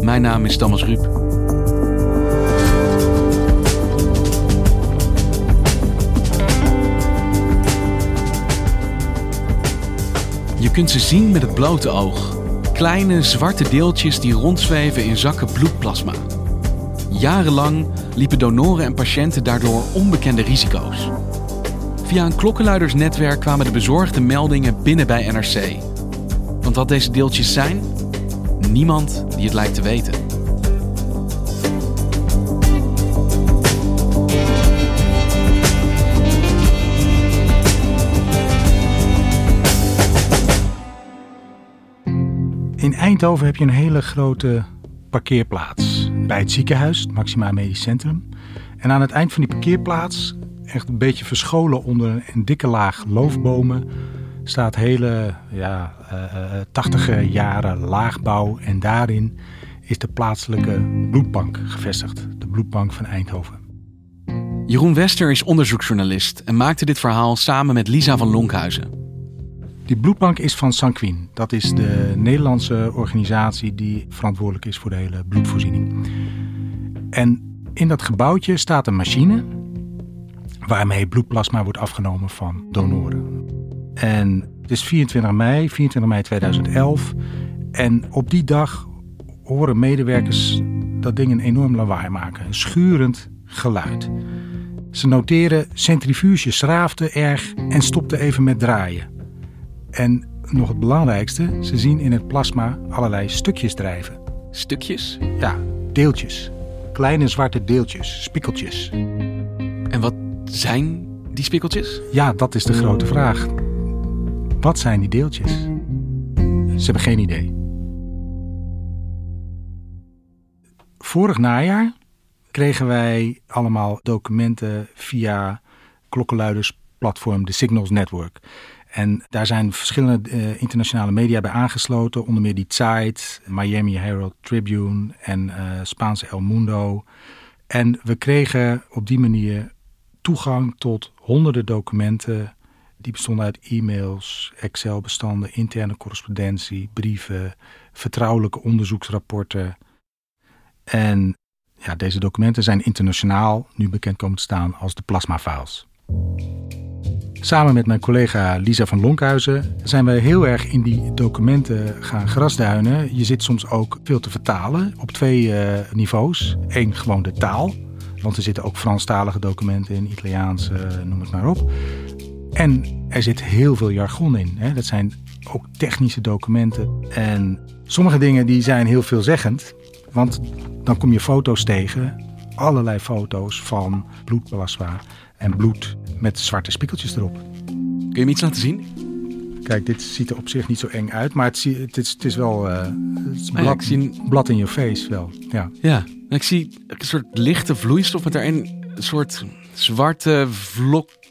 Mijn naam is Thomas Ruip. Je kunt ze zien met het blote oog. Kleine zwarte deeltjes die rondzweven in zakken bloedplasma. Jarenlang liepen donoren en patiënten daardoor onbekende risico's. Via een klokkenluidersnetwerk kwamen de bezorgde meldingen binnen bij NRC. Want wat deze deeltjes zijn? Niemand die het lijkt te weten. In Eindhoven heb je een hele grote parkeerplaats. Bij het ziekenhuis, het Maxima Medisch Centrum. En aan het eind van die parkeerplaats, echt een beetje verscholen onder een dikke laag loofbomen, staat hele ja, uh, tachtige jaren laagbouw. En daarin is de plaatselijke bloedbank gevestigd. De bloedbank van Eindhoven. Jeroen Wester is onderzoeksjournalist en maakte dit verhaal samen met Lisa van Lonkhuizen. Die bloedbank is van Sanquin. Dat is de Nederlandse organisatie die verantwoordelijk is voor de hele bloedvoorziening. En in dat gebouwtje staat een machine waarmee bloedplasma wordt afgenomen van donoren. En het is 24 mei, 24 mei 2011. En op die dag horen medewerkers dat ding een enorm lawaai maken. Een schurend geluid. Ze noteren centrifuge schraafde erg en stopte even met draaien. En nog het belangrijkste, ze zien in het plasma allerlei stukjes drijven. Stukjes? Ja, deeltjes. Kleine zwarte deeltjes, spikkeltjes. En wat zijn die spikkeltjes? Ja, dat is de grote vraag. Wat zijn die deeltjes? Ze hebben geen idee. Vorig najaar kregen wij allemaal documenten via klokkenluidersplatform The Signals Network. En daar zijn verschillende uh, internationale media bij aangesloten. Onder meer die Zeit, Miami Herald Tribune en uh, Spaanse El Mundo. En we kregen op die manier toegang tot honderden documenten. Die bestonden uit e-mails, Excel-bestanden, interne correspondentie, brieven, vertrouwelijke onderzoeksrapporten. En ja, deze documenten zijn internationaal nu bekend komen te staan als de plasma files. Samen met mijn collega Lisa van Lonkhuizen zijn we heel erg in die documenten gaan grasduinen. Je zit soms ook veel te vertalen op twee uh, niveaus. Eén, gewoon de taal. Want er zitten ook Franstalige documenten in, Italiaans, uh, noem het maar op. En er zit heel veel jargon in. Hè. Dat zijn ook technische documenten. En sommige dingen die zijn heel veelzeggend. Want dan kom je foto's tegen, allerlei foto's van bloedplasma en bloed met zwarte spiekeltjes erop. Kun je me iets laten zien? Kijk, dit ziet er op zich niet zo eng uit, maar het, het, is, het is wel uh, het is Ah ja, ik zie een- blad in je face wel. Ja. Ja, ik zie een soort lichte vloeistof met daarin een soort zwarte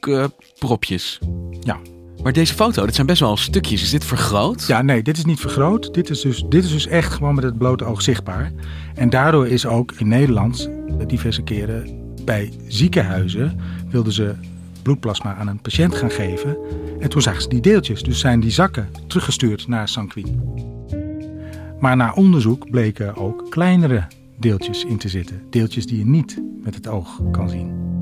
vlokken propjes. Ja. Maar deze foto, dat zijn best wel stukjes. Is dit vergroot? ja, nee, dit is niet vergroot. Dit is, dus, dit is dus echt gewoon met het blote oog zichtbaar. En daardoor is ook in Nederland diverse keren bij ziekenhuizen wilden ze bloedplasma aan een patiënt gaan geven. En toen zagen ze die deeltjes, dus zijn die zakken teruggestuurd naar Sanquin. Maar na onderzoek bleken ook kleinere deeltjes in te zitten. Deeltjes die je niet met het oog kan zien.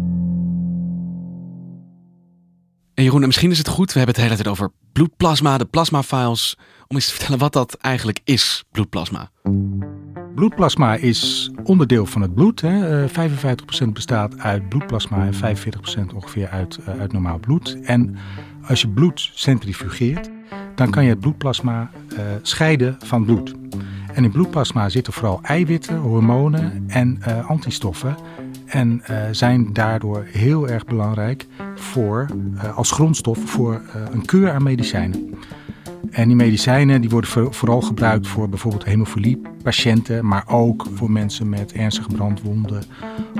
En Jeroen, en misschien is het goed, we hebben het hele tijd over bloedplasma, de plasmafiles. Om eens te vertellen wat dat eigenlijk is, bloedplasma. Bloedplasma is onderdeel van het bloed. Hè. 55% bestaat uit bloedplasma en 45% ongeveer uit, uit normaal bloed. En als je bloed centrifugeert, dan kan je het bloedplasma scheiden van bloed. En in bloedplasma zitten vooral eiwitten, hormonen en antistoffen. En uh, zijn daardoor heel erg belangrijk voor, uh, als grondstof voor een keur aan medicijnen. En die medicijnen die worden vooral gebruikt voor bijvoorbeeld hemofilie-patiënten, maar ook voor mensen met ernstige brandwonden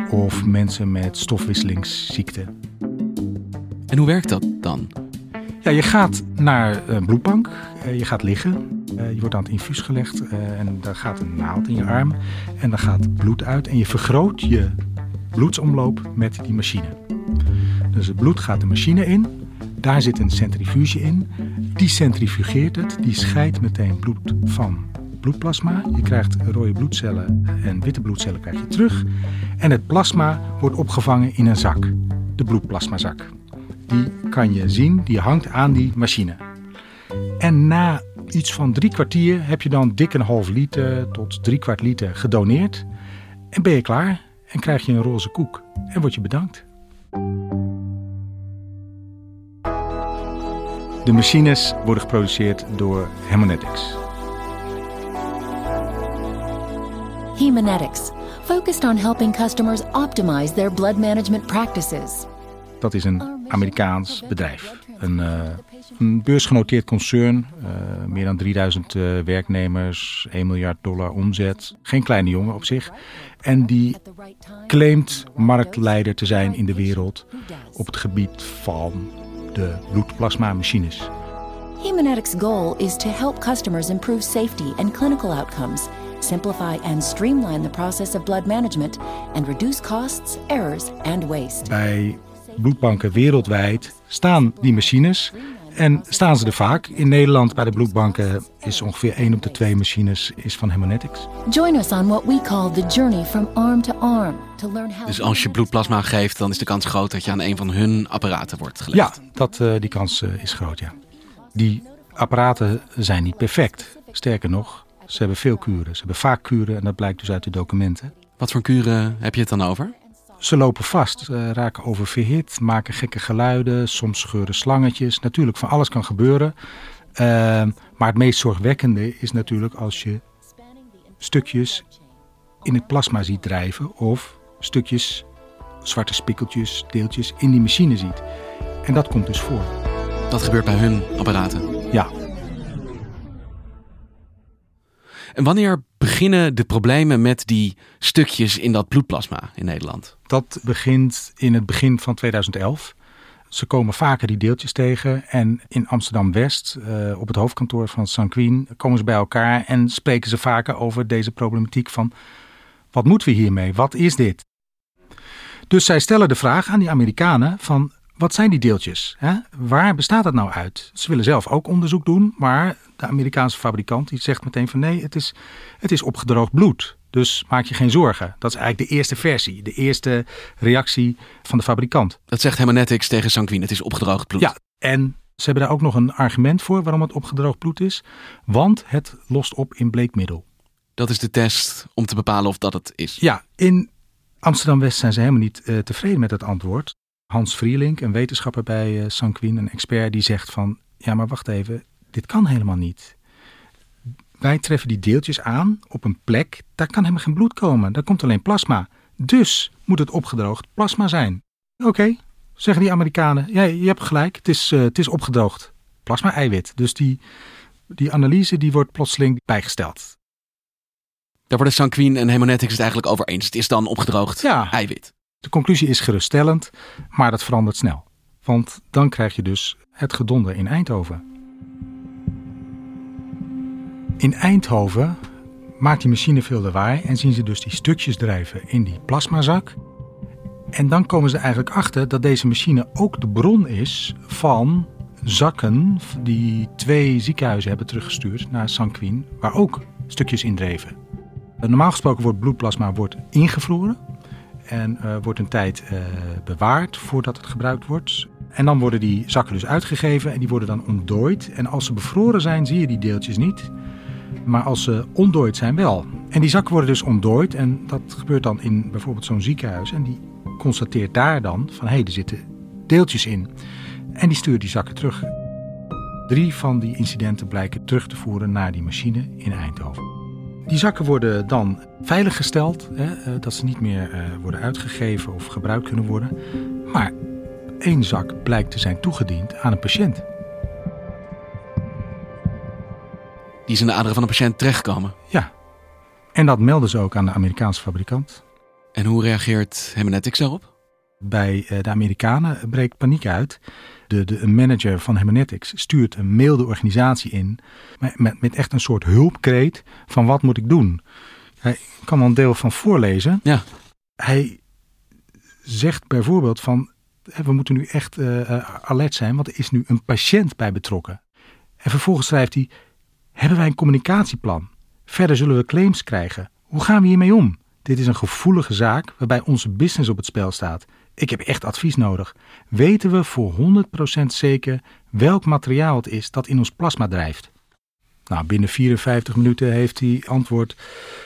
of mensen met stofwisselingsziekten. En hoe werkt dat dan? Ja, je gaat naar een bloedbank, je gaat liggen je wordt aan het infuus gelegd en daar gaat een naald in je arm en dan gaat bloed uit en je vergroot je bloedsomloop met die machine. Dus het bloed gaat de machine in, daar zit een centrifuge in, die centrifugeert het, die scheidt meteen bloed van bloedplasma. Je krijgt rode bloedcellen en witte bloedcellen krijg je terug en het plasma wordt opgevangen in een zak, de bloedplasmazak. Die kan je zien, die hangt aan die machine. En na iets van drie kwartier heb je dan dik een half liter tot drie kwart liter gedoneerd. En ben je klaar en krijg je een roze koek en word je bedankt. De machines worden geproduceerd door Haemonetics. Haemonetics, focused on helping customers optimize their blood management practices. Dat is een Amerikaans bedrijf. Een, uh, een beursgenoteerd concern, uh, meer dan 3000 uh, eh, werknemers, 1 miljard dollar omzet. Geen kleine jongen op zich. En die claimt marktleider te zijn in de wereld op het gebied van de bloedplasmamachines. Haemonetics' goal is to help customers improve safety and clinical outcomes, simplify and streamline the process of blood management, and reduce costs, errors and waste. Bij bloedbanken wereldwijd staan die machines. En staan ze er vaak. In Nederland bij de bloedbanken is ongeveer 1 op de 2 machines is van Haemonetics. Join us on what we call the journey from arm to arm. To learn how dus als je bloedplasma geeft, dan is de kans groot dat je aan een van hun apparaten wordt gelegd. Ja, dat, uh, die kans uh, is groot, ja. Die apparaten zijn niet perfect. Sterker nog, ze hebben veel kuren. Ze hebben vaak kuren en dat blijkt dus uit de documenten. Wat voor kuren heb je het dan over? Ze lopen vast, uh, raken oververhit, maken gekke geluiden, soms scheuren slangetjes. Natuurlijk, van alles kan gebeuren. Uh, maar het meest zorgwekkende is natuurlijk als je stukjes in het plasma ziet drijven of stukjes, zwarte spikkeltjes, deeltjes in die machine ziet. En dat komt dus voor. Dat gebeurt bij hun apparaten? Ja, en wanneer beginnen de problemen met die stukjes in dat bloedplasma in Nederland? Dat begint in het begin van 2011. Ze komen vaker die deeltjes tegen. En in Amsterdam-West, uh, op het hoofdkantoor van Sanquin, komen ze bij elkaar en spreken ze vaker over deze problematiek van wat moeten we hiermee? Wat is dit? Dus zij stellen de vraag aan die Amerikanen van wat zijn die deeltjes? Hè? Waar bestaat dat nou uit? Ze willen zelf ook onderzoek doen, maar de Amerikaanse fabrikant die zegt meteen van nee, het is, het is opgedroogd bloed. Dus maak je geen zorgen. Dat is eigenlijk de eerste versie, de eerste reactie van de fabrikant. Dat zegt Haemonetics tegen Sanquin, het is opgedroogd bloed. Ja, en ze hebben daar ook nog een argument voor waarom het opgedroogd bloed is. Want het lost op in bleekmiddel. Dat is de test om te bepalen of dat het is. Ja, in Amsterdam-West zijn ze helemaal niet uh, tevreden met het antwoord. Hans Vrielink, een wetenschapper bij uh, Sanquin, een expert, die zegt van... ja, maar wacht even, dit kan helemaal niet. Wij treffen die deeltjes aan op een plek, daar kan helemaal geen bloed komen. Daar komt alleen plasma. Dus moet het opgedroogd plasma zijn. Oké, zeggen die Amerikanen. Ja, je hebt gelijk, het is, uh, het is opgedroogd plasma-eiwit. Dus die, die analyse die wordt plotseling bijgesteld. Daar worden Sanquin en Haemonetics het eigenlijk over eens. Het is dan opgedroogd ja. eiwit. De conclusie is geruststellend, maar dat verandert snel. Want dan krijg je dus het gedonder in Eindhoven. In Eindhoven maakt die machine veel lawaai en zien ze dus die stukjes drijven in die plasmazak. En dan komen ze eigenlijk achter dat deze machine ook de bron is van zakken die twee ziekenhuizen hebben teruggestuurd naar Sanquin, waar ook stukjes in dreven. Normaal gesproken wordt bloedplasma wordt ingevroren en uh, wordt een tijd uh, bewaard voordat het gebruikt wordt. En dan worden die zakken dus uitgegeven en die worden dan ontdooid. En als ze bevroren zijn, zie je die deeltjes niet. maar als ze ontdooid zijn wel. En die zakken worden dus ontdooid en dat gebeurt dan in bijvoorbeeld zo'n ziekenhuis. En die constateert daar dan van hé, hey, er zitten deeltjes in. En die stuurt die zakken terug. Drie van die incidenten blijken terug te voeren naar die machine in Eindhoven. Die zakken worden dan veiliggesteld, hè, eh, dat ze niet meer uh, worden uitgegeven of gebruikt kunnen worden. Maar één zak blijkt te zijn toegediend aan een patiënt. Die is in de aderen van een patiënt terechtgekomen. Ja, en dat melden ze ook aan de Amerikaanse fabrikant. En hoe reageert Haemonetics daarop? Bij eh, de Amerikanen breekt paniek uit. De, de manager van Haemonetics stuurt een mail de organisatie in. Met, met echt een soort hulpkreet van wat moet ik doen. Hij kan er een deel van voorlezen. Ja. Hij zegt bijvoorbeeld van we moeten nu echt uh, alert zijn, want er is nu een patiënt bij betrokken. En vervolgens schrijft hij, hebben wij een communicatieplan? Verder zullen we claims krijgen. Hoe gaan we hiermee om? Dit is een gevoelige zaak waarbij onze business op het spel staat. Ik heb echt advies nodig. Weten we voor 100% zeker welk materiaal het is dat in ons plasma drijft? Nou, binnen 54 minuten heeft hij antwoord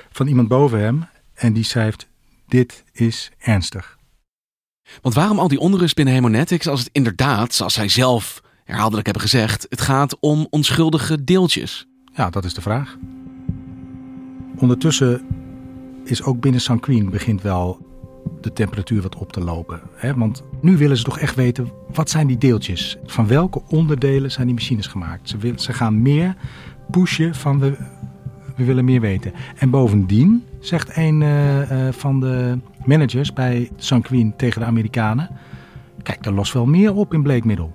van iemand boven hem en die schrijft: Dit is ernstig. Want waarom al die onrust binnen Hemonetics als het inderdaad, zoals zij zelf herhaaldelijk hebben gezegd, het gaat om onschuldige deeltjes? Ja, dat is de vraag. Ondertussen is ook binnen Sanquin begint wel de temperatuur wat op te lopen. Hè? Want nu willen ze toch echt weten, wat zijn die deeltjes? Van welke onderdelen zijn die machines gemaakt? Ze, willen, ze gaan meer pushen van we, we willen meer weten. En bovendien zegt een uh, uh, van de managers bij Sanquin tegen de Amerikanen... Kijk, er lost wel meer op in bleekmiddel.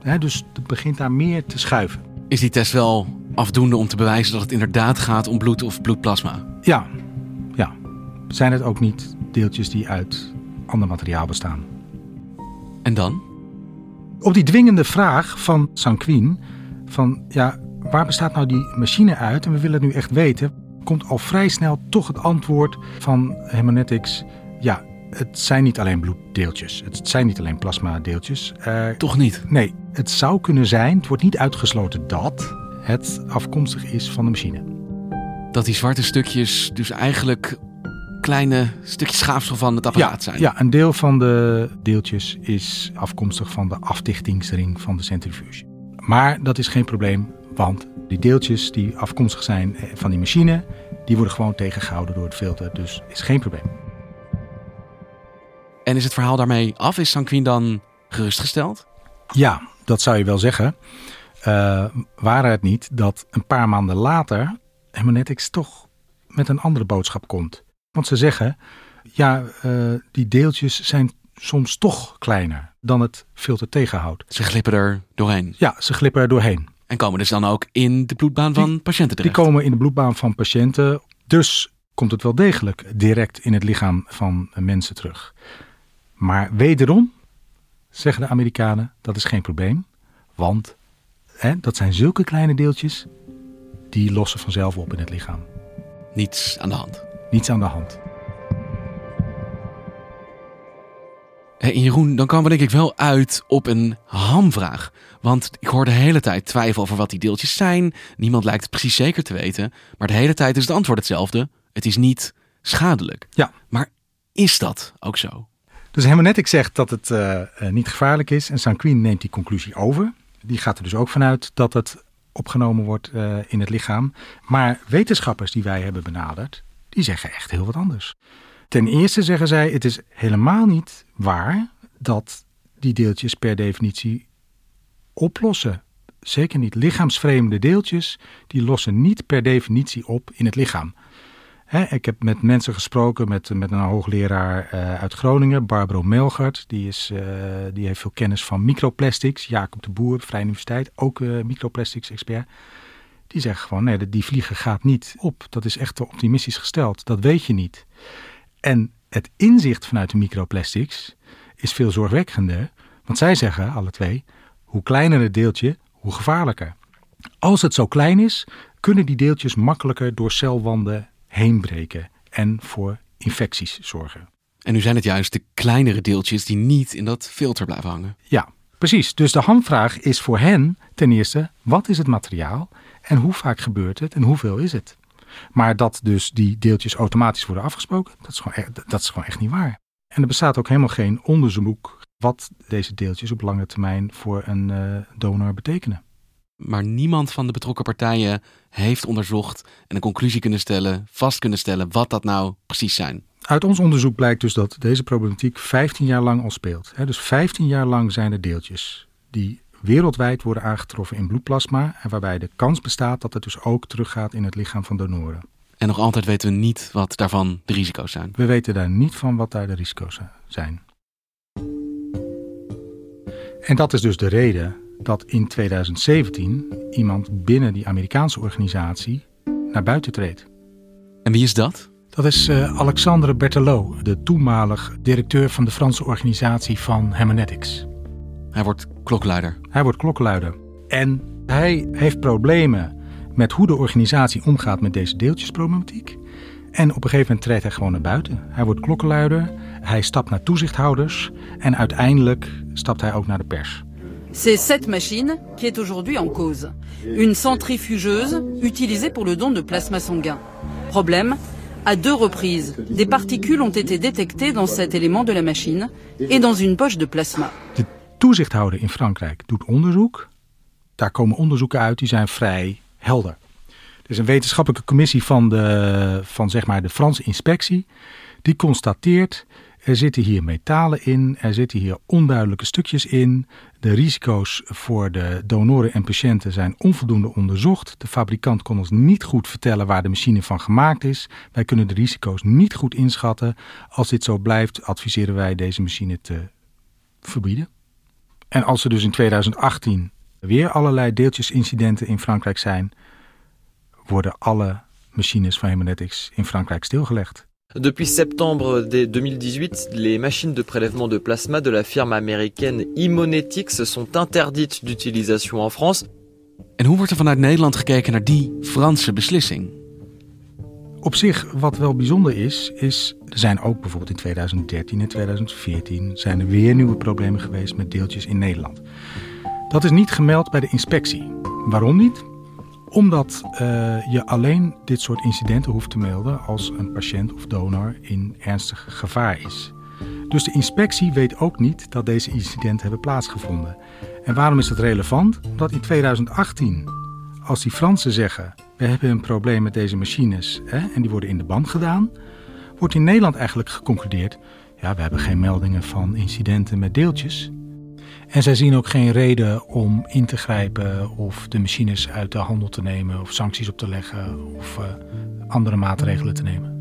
Hè, dus het begint daar meer te schuiven. Is die test wel afdoende om te bewijzen dat het inderdaad gaat om bloed of bloedplasma? Ja, ja. Zijn het ook niet deeltjes die uit ander materiaal bestaan? En dan? Op die dwingende vraag van Sanquin, van ja, waar bestaat nou die machine uit en we willen het nu echt weten, komt al vrij snel toch het antwoord van Haemonetics, ja, het zijn niet alleen bloeddeeltjes, het zijn niet alleen plasmadeeltjes. Uh, toch niet? Nee, het zou kunnen zijn, het wordt niet uitgesloten dat het afkomstig is van de machine. Dat die zwarte stukjes dus eigenlijk kleine stukjes schaafsel van het apparaat zijn. Ja, een deel van de deeltjes is afkomstig van de afdichtingsring van de centrifuge. Maar dat is geen probleem, want die deeltjes die afkomstig zijn van die machine, die worden gewoon tegengehouden door het filter. Dus is geen probleem. En is het verhaal daarmee af? Is Sanquin dan gerustgesteld? Ja, dat zou je wel zeggen. Uh, waren het niet dat een paar maanden later Haemonetics toch met een andere boodschap komt. Want ze zeggen, ja, uh, die deeltjes zijn soms toch kleiner dan het filter tegenhoudt. Ze glippen er doorheen? Ja, ze glippen er doorheen. En komen dus dan ook in de bloedbaan van die, patiënten terecht? Die komen in de bloedbaan van patiënten. Dus komt het wel degelijk direct in het lichaam van mensen terug. Maar wederom, zeggen de Amerikanen, dat is geen probleem. Want hè, dat zijn zulke kleine deeltjes, die lossen vanzelf op in het lichaam. Niets aan de hand. Niets aan de hand. Hey, Jeroen, dan komen we denk ik wel uit op een hamvraag. Want ik hoor de hele tijd twijfel over wat die deeltjes zijn. Niemand lijkt het precies zeker te weten. Maar de hele tijd is het antwoord hetzelfde. Het is niet schadelijk. Ja. Maar is dat ook zo? Dus Haemonetics zegt dat het uh, niet gevaarlijk is. En Sanquin neemt die conclusie over. Die gaat er dus ook vanuit dat het opgenomen wordt uh, in het lichaam. Maar wetenschappers die wij hebben benaderd, die zeggen echt heel wat anders. Ten eerste zeggen zij, het is helemaal niet waar dat die deeltjes per definitie oplossen. Zeker niet. Lichaamsvreemde deeltjes, die lossen niet per definitie op in het lichaam. ik heb met mensen gesproken, met, met een hoogleraar uh, uit Groningen, Barbaro Melgert. Die, is, uh, die heeft veel kennis van microplastics. Jacob de Boer, Vrije Universiteit, ook uh, microplastics expert. Die zegt gewoon, nee, die vliegen gaat niet op. Dat is echt te optimistisch gesteld. Dat weet je niet. En het inzicht vanuit de microplastics is veel zorgwekkender. Want zij zeggen, alle twee, hoe kleiner het deeltje, hoe gevaarlijker. Als het zo klein is, kunnen die deeltjes makkelijker door celwanden heen breken en voor infecties zorgen. En nu zijn het juist de kleinere deeltjes die niet in dat filter blijven hangen. Ja, precies. Dus de hamvraag is voor hen ten eerste, wat is het materiaal? En hoe vaak gebeurt het en hoeveel is het? Maar dat dus die deeltjes automatisch worden afgesproken, dat is gewoon echt, dat is gewoon echt niet waar. En er bestaat ook helemaal geen onderzoek wat deze deeltjes op lange termijn voor een uh, donor betekenen. Maar niemand van de betrokken partijen heeft onderzocht en een conclusie kunnen stellen, vast kunnen stellen wat dat nou precies zijn. Uit ons onderzoek blijkt dus dat deze problematiek 15 jaar lang al speelt. Dus 15 jaar lang zijn er deeltjes die wereldwijd worden aangetroffen in bloedplasma en waarbij de kans bestaat dat het dus ook teruggaat in het lichaam van donoren. En nog altijd weten we niet wat daarvan de risico's zijn. We weten daar niet van wat daar de risico's zijn. En dat is dus de reden dat in 2017 iemand binnen die Amerikaanse organisatie naar buiten treedt. En wie is dat? Dat is uh, Alexandre Berthelot, de toenmalig directeur van de Franse organisatie van Haemonetics. Hij wordt klokluider. Hij wordt klokluider. En hij heeft problemen met hoe de organisatie omgaat met deze deeltjesproblematiek. En op een gegeven moment treedt hij gewoon naar buiten. Hij wordt klokkenluider, hij stapt naar toezichthouders en uiteindelijk stapt hij ook naar de pers. C'est cette machine qui est aujourd'hui en cause. Une centrifugeuse utilisée pour le don de plasma sanguin. Problème, à deux reprises, des particules ont été détectées dans cet élément de la machine et dans une poche de plasma. De toezichthouder in Frankrijk doet onderzoek. Daar komen onderzoeken uit die zijn vrij helder. Er is een wetenschappelijke commissie van, de, van zeg maar de Franse inspectie. Die constateert, er zitten hier metalen in, er zitten hier onduidelijke stukjes in. De risico's voor de donoren en patiënten zijn onvoldoende onderzocht. De fabrikant kon ons niet goed vertellen waar de machine van gemaakt is. Wij kunnen de risico's niet goed inschatten. Als dit zo blijft, adviseren wij deze machine te verbieden. En als er dus in 2018 weer allerlei deeltjesincidenten in Frankrijk zijn, worden alle machines van Haemonetics in Frankrijk stilgelegd. Depuis septembre 2018, les machines de prélèvement de plasma de la firme américaine Immonetics sont interdites d'utilisation en France. En hoe wordt er vanuit Nederland gekeken naar die Franse beslissing? Op zich, wat wel bijzonder is, is er zijn ook bijvoorbeeld in 2013 en 2014 zijn er weer nieuwe problemen geweest met deeltjes in Nederland. Dat is niet gemeld bij de inspectie. Waarom niet? Omdat uh, je alleen dit soort incidenten hoeft te melden als een patiënt of donor in ernstig gevaar is. Dus de inspectie weet ook niet dat deze incidenten hebben plaatsgevonden. En waarom is dat relevant? Omdat in 2018, als die Fransen zeggen: we hebben een probleem met deze machines hè, en die worden in de band gedaan, wordt in Nederland eigenlijk geconcludeerd: ja, we hebben geen meldingen van incidenten met deeltjes. En zij zien ook geen reden om in te grijpen of de machines uit de handel te nemen of sancties op te leggen of uh, andere maatregelen te nemen.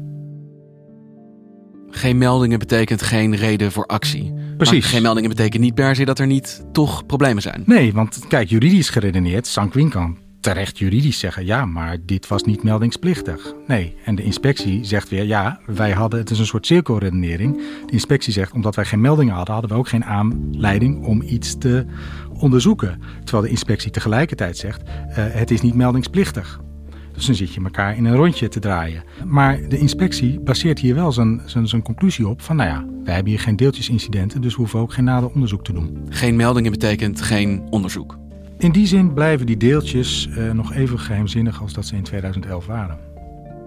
Geen meldingen betekent geen reden voor actie. Precies. Maar geen meldingen betekent niet per se dat er niet toch problemen zijn. Nee, want kijk, juridisch geredeneerd, Sanquin kan terecht juridisch zeggen: ja, maar dit was niet meldingsplichtig. Nee, en de inspectie zegt weer: ja, wij hadden, het is een soort cirkelredenering. De inspectie zegt: omdat wij geen meldingen hadden, hadden we ook geen aanleiding om iets te onderzoeken. Terwijl de inspectie tegelijkertijd zegt: uh, het is niet meldingsplichtig. Dus dan zit je elkaar in een rondje te draaien. Maar de inspectie baseert hier wel zijn, zijn, zijn conclusie op van, nou ja, wij hebben hier geen deeltjesincidenten, dus we hoeven ook geen nader onderzoek te doen. Geen meldingen betekent geen onderzoek. In die zin blijven die deeltjes uh, nog even geheimzinnig als dat ze in 2011 waren.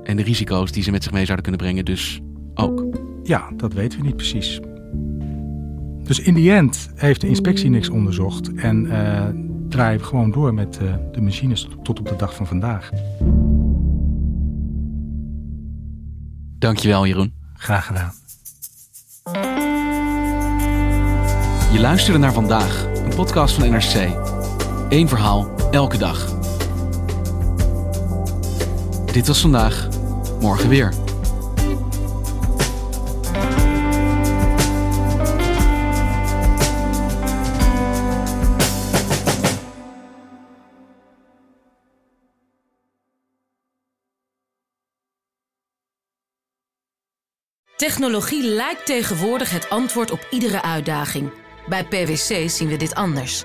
En de risico's die ze met zich mee zouden kunnen brengen dus ook? Ja, dat weten we niet precies. Dus in die end heeft de inspectie niks onderzocht en uh, draaien we gewoon door met uh, de machines tot op de dag van vandaag. Dankjewel Jeroen. Graag gedaan. Je luisterde naar Vandaag, een podcast van NRC. Eén verhaal, elke dag. Dit was vandaag, morgen weer. Technologie lijkt tegenwoordig het antwoord op iedere uitdaging. Bij PwC zien we dit anders.